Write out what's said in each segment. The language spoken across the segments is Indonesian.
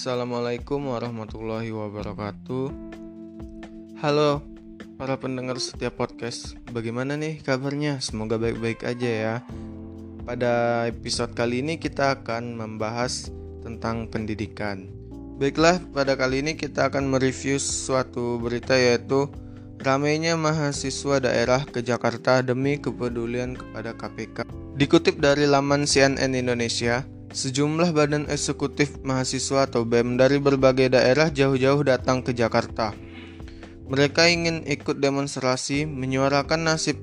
Assalamualaikum warahmatullahi wabarakatuh. Halo para pendengar setiap podcast. Bagaimana nih kabarnya? Semoga baik-baik aja ya. Pada episode kali ini kita akan membahas tentang pendidikan. Baiklah, pada kali ini kita akan mereview suatu berita yaitu ramainya mahasiswa daerah ke Jakarta demi kepedulian kepada KPK. Dikutip dari laman CNN Indonesia, Sejumlah badan eksekutif mahasiswa atau BEM dari berbagai daerah jauh-jauh datang ke Jakarta. Mereka ingin ikut demonstrasi menyuarakan nasib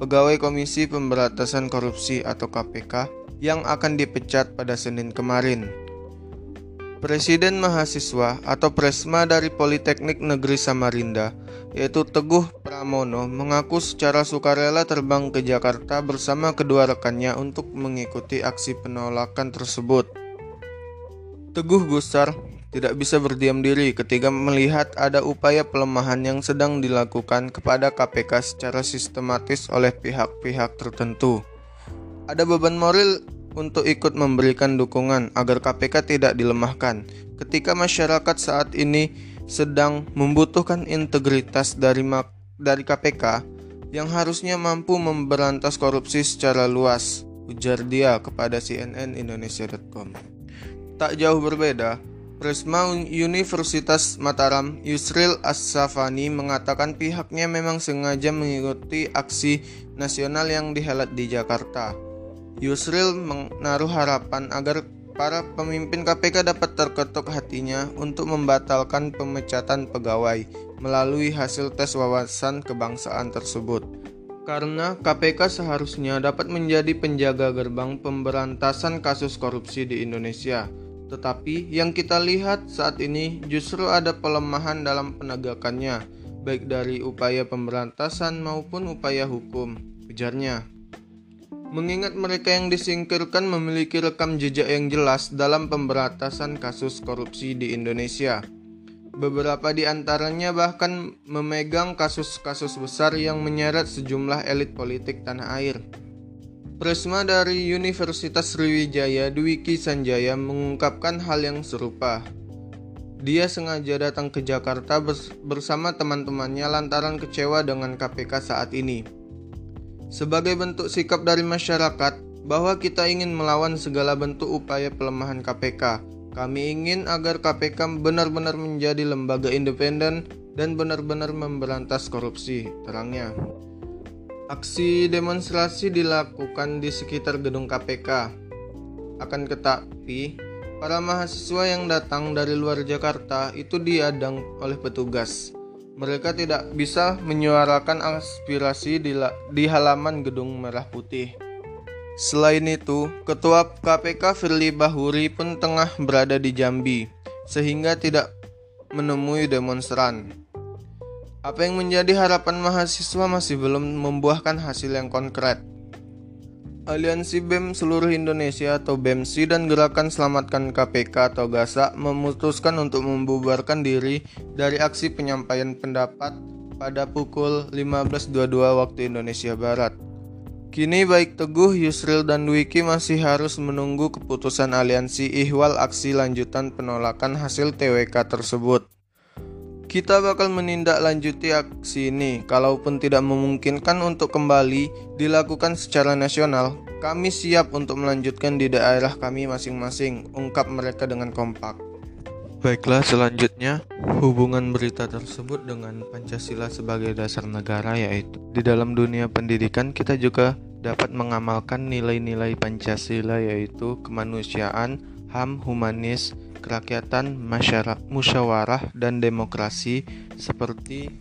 pegawai Komisi Pemberantasan Korupsi atau KPK yang akan dipecat pada Senin kemarin. Presiden mahasiswa atau Presma dari Politeknik Negeri Samarinda, yaitu Teguh Pramono, mengaku secara sukarela terbang ke Jakarta bersama kedua rekannya untuk mengikuti aksi penolakan tersebut. Teguh Gusar tidak bisa berdiam diri ketika melihat ada upaya pelemahan yang sedang dilakukan kepada KPK secara sistematis oleh pihak-pihak tertentu. Ada beban moral untuk ikut memberikan dukungan agar KPK tidak dilemahkan. Ketika masyarakat saat ini sedang membutuhkan integritas dari dari KPK yang harusnya mampu memberantas korupsi secara luas, ujar dia kepada CNN Indonesia.com. Tak jauh berbeda, Presma Universitas Mataram Yusril As-Safani mengatakan pihaknya memang sengaja mengikuti aksi nasional yang dihelat di Jakarta. Yusril menaruh harapan agar para pemimpin KPK dapat terketuk hatinya untuk membatalkan pemecatan pegawai melalui hasil tes wawasan kebangsaan tersebut. Karena KPK seharusnya dapat menjadi penjaga gerbang pemberantasan kasus korupsi di Indonesia. Tetapi yang kita lihat saat ini justru ada pelemahan dalam penegakannya, baik dari upaya pemberantasan maupun upaya hukum, ujarnya. Mengingat mereka yang disingkirkan memiliki rekam jejak yang jelas dalam pemberantasan kasus korupsi di Indonesia. Beberapa di antaranya bahkan memegang kasus-kasus besar yang menyeret sejumlah elit politik tanah air. Presma dari Universitas Sriwijaya Dwiki Sanjaya mengungkapkan hal yang serupa. Dia sengaja datang ke Jakarta bersama teman-temannya lantaran kecewa dengan KPK saat ini. Sebagai bentuk sikap dari masyarakat bahwa kita ingin melawan segala bentuk upaya pelemahan KPK, kami ingin agar KPK benar-benar menjadi lembaga independen dan benar-benar memberantas korupsi, terangnya. Aksi demonstrasi dilakukan di sekitar gedung KPK. Akan tetapi, para mahasiswa yang datang dari luar Jakarta itu diadang oleh petugas. Mereka tidak bisa menyuarakan aspirasi di, di halaman gedung merah putih. Selain itu, Ketua KPK Firly Bahuri pun tengah berada di Jambi, sehingga tidak menemui demonstran. Apa yang menjadi harapan mahasiswa masih belum membuahkan hasil yang konkret. Aliansi BEM seluruh Indonesia atau BEMSI dan Gerakan Selamatkan KPK atau GASA memutuskan untuk membubarkan diri dari aksi penyampaian pendapat pada pukul 15.22 waktu Indonesia Barat. Kini baik Teguh, Yusril, dan Dwiki masih harus menunggu keputusan aliansi ihwal aksi lanjutan penolakan hasil TWK tersebut. Kita bakal menindaklanjuti aksi ini, kalaupun tidak memungkinkan untuk kembali dilakukan secara nasional. Kami siap untuk melanjutkan di daerah kami masing-masing, ungkap mereka dengan kompak. Baiklah, selanjutnya hubungan berita tersebut dengan Pancasila sebagai dasar negara, yaitu di dalam dunia pendidikan kita juga dapat mengamalkan nilai-nilai Pancasila, yaitu kemanusiaan, HAM, humanis, kerakyatan, masyarakat, musyawarah, dan demokrasi seperti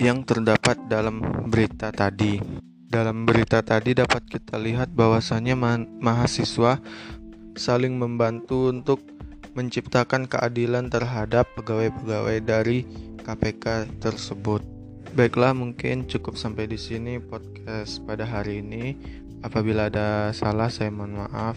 yang terdapat dalam berita tadi. Dalam berita tadi dapat kita lihat bahwasannya ma mahasiswa saling membantu untuk menciptakan keadilan terhadap pegawai-pegawai dari KPK tersebut. Baiklah, mungkin cukup sampai di sini podcast pada hari ini. Apabila ada salah, saya mohon maaf.